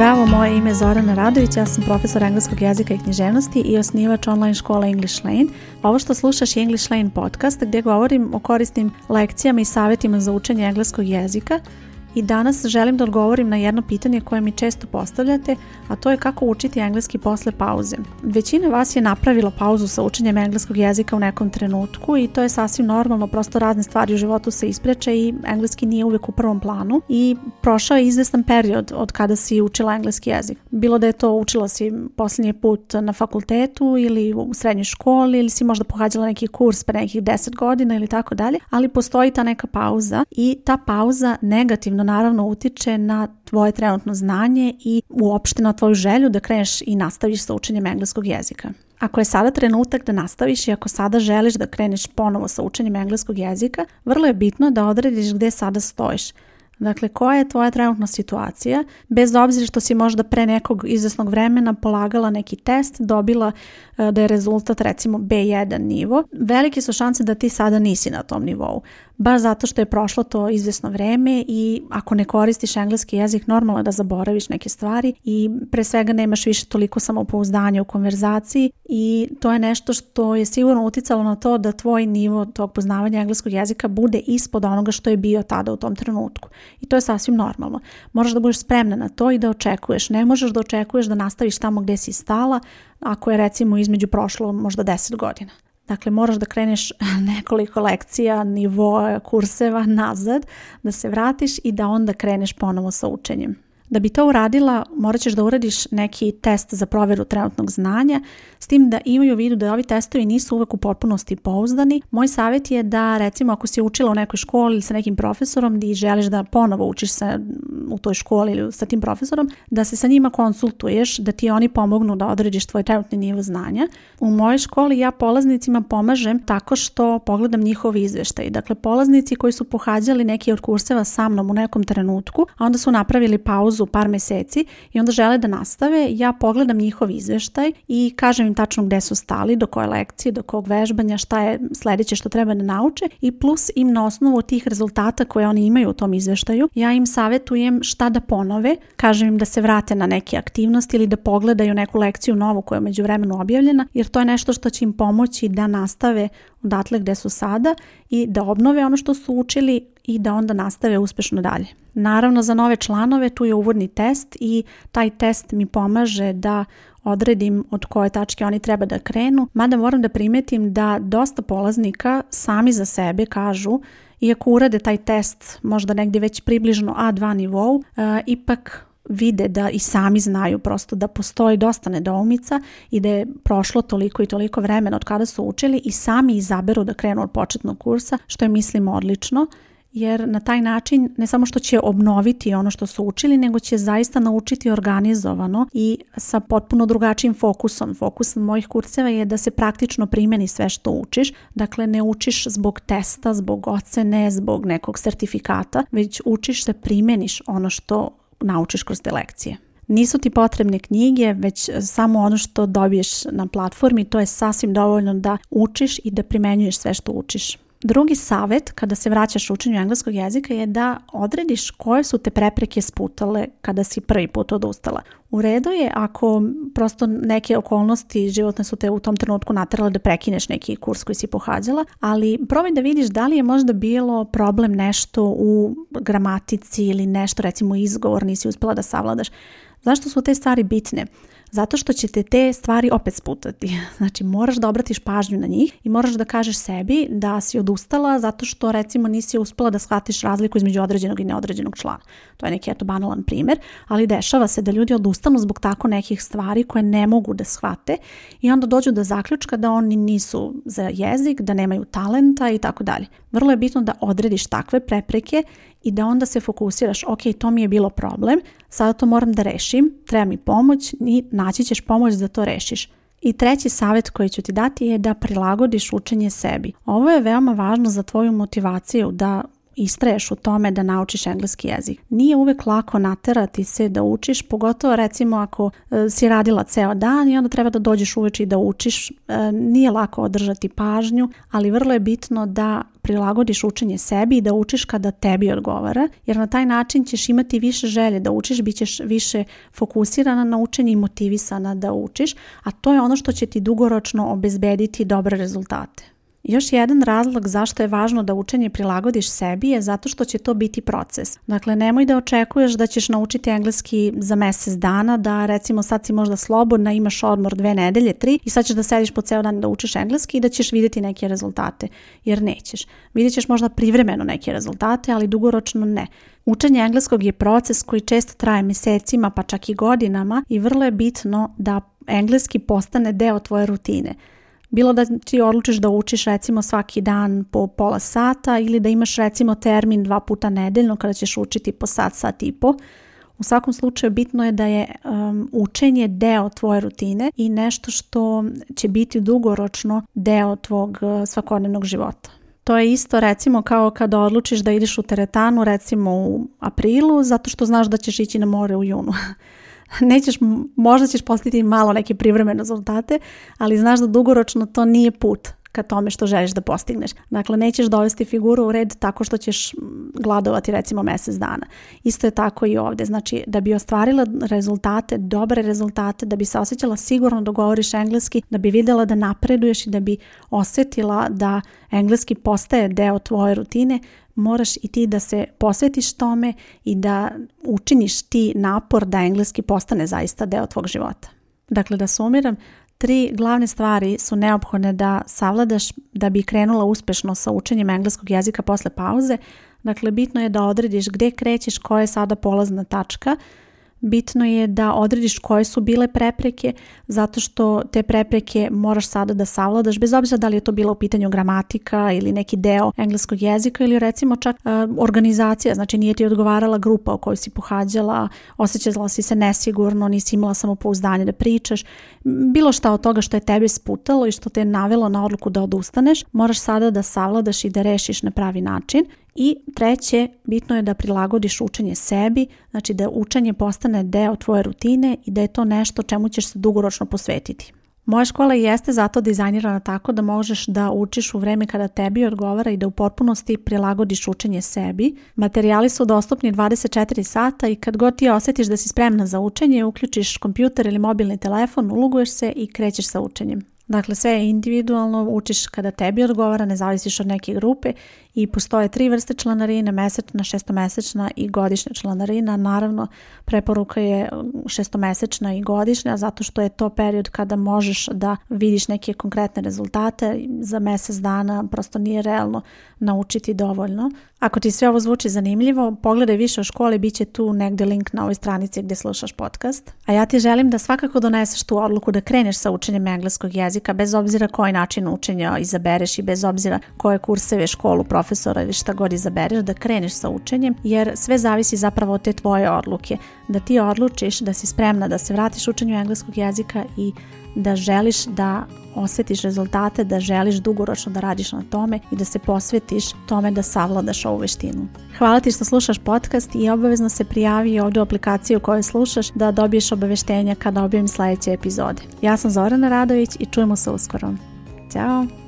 Zdravo, moje ime je Zorana Radović, ja sam profesor engleskog jezika i književnosti i osnivač online škola English Lane. Ovo što slušaš je English Lane podcast gdje govorim o korisnim lekcijama i savjetima za učenje engleskog jezika i danas želim da odgovorim na jedno pitanje koje mi često postavljate, a to je kako učiti engleski posle pauze. Većina vas je napravila pauzu sa učenjem engleskog jezika u nekom trenutku i to je sasvim normalno, prosto razne stvari u životu se ispreče i engleski nije uvek u prvom planu i prošao je izvestan period od kada si učila engleski jezik. Bilo da je to učila si poslednji put na fakultetu ili u srednjoj školi ili si možda pohađala neki kurs pre nekih 10 godina ili tako dalje, ali postoji ta neka pauza i ta pauza negativno negativno naravno utiče na tvoje trenutno znanje i uopšte na tvoju želju da kreneš i nastaviš sa učenjem engleskog jezika. Ako je sada trenutak da nastaviš i ako sada želiš da kreneš ponovo sa učenjem engleskog jezika, vrlo je bitno da odrediš gde sada stojiš. Dakle, koja je tvoja trenutna situacija, bez obzira što si možda pre nekog izvesnog vremena polagala neki test, dobila eh, da je rezultat recimo B1 nivo, velike su šanse da ti sada nisi na tom nivou baš zato što je prošlo to izvesno vreme i ako ne koristiš engleski jezik normalno je da zaboraviš neke stvari i pre svega nemaš više toliko samopouzdanja u konverzaciji i to je nešto što je sigurno uticalo na to da tvoj nivo tog poznavanja engleskog jezika bude ispod onoga što je bio tada u tom trenutku. I to je sasvim normalno. Moraš da budeš spremna na to i da očekuješ. Ne možeš da očekuješ da nastaviš tamo gde si stala ako je recimo između prošlo možda 10 godina. Dakle, moraš da kreneš nekoliko lekcija, nivoa, kurseva nazad, da se vratiš i da onda kreneš ponovo sa učenjem. Da bi to uradila, morat ćeš da uradiš neki test za proveru trenutnog znanja, s tim da imaju u vidu da ovi testovi nisu uvek u potpunosti pouzdani. Moj savjet je da, recimo, ako si učila u nekoj školi ili sa nekim profesorom i želiš da ponovo učiš sa, u toj školi ili sa tim profesorom, da se sa njima konsultuješ, da ti oni pomognu da odrediš tvoj trenutni nivo znanja. U mojoj školi ja polaznicima pomažem tako što pogledam njihov izveštaj. Dakle, polaznici koji su pohađali neki od kurseva sa mnom u nekom trenutku, a onda su napravili pauzu pauzu par meseci i onda žele da nastave, ja pogledam njihov izveštaj i kažem im tačno gde su stali, do koje lekcije, do kog vežbanja, šta je sledeće što treba da nauče i plus im na osnovu tih rezultata koje oni imaju u tom izveštaju, ja im savetujem šta da ponove, kažem im da se vrate na neke aktivnosti ili da pogledaju neku lekciju novu koja je među vremenu objavljena, jer to je nešto što će im pomoći da nastave odatle gde su sada i da obnove ono što su učili i da onda nastave uspešno dalje. Naravno za nove članove tu je uvodni test i taj test mi pomaže da odredim od koje tačke oni treba da krenu, mada moram da primetim da dosta polaznika sami za sebe kažu iako urade taj test možda negdje već približno A2 nivou, e, ipak vide da i sami znaju prosto da postoji dosta nedoumica i da je prošlo toliko i toliko vremena od kada su učili i sami izaberu da krenu od početnog kursa, što je mislim odlično jer na taj način ne samo što će obnoviti ono što su učili, nego će zaista naučiti organizovano i sa potpuno drugačijim fokusom. Fokus mojih kurceva je da se praktično primeni sve što učiš, dakle ne učiš zbog testa, zbog ocene, zbog nekog sertifikata, već učiš da primeniš ono što naučiš kroz te lekcije. Nisu ti potrebne knjige, već samo ono što dobiješ na platformi, to je sasvim dovoljno da učiš i da primenjuješ sve što učiš. Drugi savet kada se vraćaš u učenju engleskog jezika je da odrediš koje su te prepreke sputale kada si prvi put odustala. U redu je ako prosto neke okolnosti životne su te u tom trenutku naterale da prekineš neki kurs koji si pohađala, ali probaj da vidiš da li je možda bilo problem nešto u gramatici ili nešto recimo izgovor nisi uspela da savladaš. Zašto su te stvari bitne? Zato što će te te stvari opet sputati. Znači moraš da obratiš pažnju na njih i moraš da kažeš sebi da si odustala zato što recimo nisi uspela da shvatiš razliku između određenog i neodređenog člana. To je neki eto banalan primer, ali dešava se da ljudi odustanu zbog tako nekih stvari koje ne mogu da shvate i onda dođu do zaključka da oni nisu za jezik, da nemaju talenta i tako dalje. Vrlo je bitno da odrediš takve prepreke i da onda se fokusiraš, ok, to mi je bilo problem, sada to moram da rešim, treba mi pomoć i naći ćeš pomoć da to rešiš. I treći savjet koji ću ti dati je da prilagodiš učenje sebi. Ovo je veoma važno za tvoju motivaciju, da istraješ u tome da naučiš engleski jezik. Nije uvek lako naterati se da učiš, pogotovo recimo ako e, si radila ceo dan i onda treba da dođeš uveče i da učiš. E, nije lako održati pažnju, ali vrlo je bitno da prilagodiš učenje sebi i da učiš kada tebi odgovara, jer na taj način ćeš imati više želje da učiš, bit ćeš više fokusirana na učenje i motivisana da učiš, a to je ono što će ti dugoročno obezbediti dobre rezultate. Još jedan razlog zašto je važno da učenje prilagodiš sebi je zato što će to biti proces. Dakle, nemoj da očekuješ da ćeš naučiti engleski za mesec dana, da recimo sad si možda slobodna, imaš odmor dve nedelje, tri i sad ćeš da sediš po ceo dan da učiš engleski i da ćeš videti neke rezultate, jer nećeš. Vidjet ćeš možda privremeno neke rezultate, ali dugoročno ne. Učenje engleskog je proces koji često traje mesecima, pa čak i godinama i vrlo je bitno da engleski postane deo tvoje rutine. Bilo da ti odlučiš da učiš recimo svaki dan po pola sata ili da imaš recimo termin dva puta nedeljno kada ćeš učiti po sat, sat i po. U svakom slučaju bitno je da je um, učenje deo tvoje rutine i nešto što će biti dugoročno deo tvog uh, svakodnevnog života. To je isto recimo kao kada odlučiš da ideš u teretanu recimo u aprilu zato što znaš da ćeš ići na more u junu. nećeš, možda ćeš postaviti malo neke privremene rezultate, ali znaš da dugoročno to nije put ka tome što želiš da postigneš. Dakle, nećeš dovesti figuru u red tako što ćeš gladovati recimo mesec dana. Isto je tako i ovde. Znači, da bi ostvarila rezultate, dobre rezultate, da bi se osjećala sigurno da govoriš engleski, da bi videla da napreduješ i da bi osjetila da engleski postaje deo tvoje rutine, moraš i ti da se posvetiš tome i da učiniš ti napor da engleski postane zaista deo tvog života. Dakle, da sumiram, Tri glavne stvari su neophodne da savladaš da bi krenula uspešno sa učenjem engleskog jezika posle pauze. Dakle, bitno je da odrediš gde krećeš, koja je sada polazna tačka, bitno je da odrediš koje su bile prepreke, zato što te prepreke moraš sada da savladaš, bez obzira da li je to bilo u pitanju gramatika ili neki deo engleskog jezika ili recimo čak e, organizacija, znači nije ti odgovarala grupa o kojoj si pohađala, osjećala si se nesigurno, nisi imala samopouzdanje da pričaš, bilo šta od toga što je tebe sputalo i što te je navelo na odluku da odustaneš, moraš sada da savladaš i da rešiš na pravi način I treće, bitno je da prilagodiš učenje sebi, znači da učenje postane deo tvoje rutine i da je to nešto čemu ćeš se dugoročno posvetiti. Moja škola jeste zato dizajnirana tako da možeš da učiš u vreme kada tebi odgovara i da u potpunosti prilagodiš učenje sebi. Materijali su dostupni 24 sata i kad god ti osetiš da si spremna za učenje, uključiš kompjuter ili mobilni telefon, uloguješ se i krećeš sa učenjem. Dakle, sve je individualno, učiš kada tebi odgovara, ne zavisiš od neke grupe i postoje tri vrste članarine, mesečna, šestomesečna i godišnja članarina. Naravno, preporuka je mm, šestomesečna i godišnja zato što je to period kada možeš da vidiš neke konkretne rezultate. Za mesec dana prosto nije realno naučiti dovoljno. Ako ti sve ovo zvuči zanimljivo, pogledaj više o školi, bit će tu negde link na ovoj stranici gde slušaš podcast. A ja ti želim da svakako doneseš tu odluku da kreneš sa učenjem engleskog jezika jezika, bez obzira koji način učenja izabereš i bez obzira koje kurseve, školu, profesora ili šta god izabereš, da kreneš sa učenjem, jer sve zavisi zapravo od te tvoje odluke. Da ti odlučiš da si spremna da se vratiš učenju engleskog jezika i da želiš da osetiš rezultate, da želiš dugoročno da radiš na tome i da se posvetiš tome da savladaš ovu veštinu. Hvala ti što slušaš podcast i obavezno se prijavi ovdje u aplikaciju koju slušaš da dobiješ obaveštenja kada objavim sledeće epizode. Ja sam Zorana Radović i čujemo se uskoro. Ćao!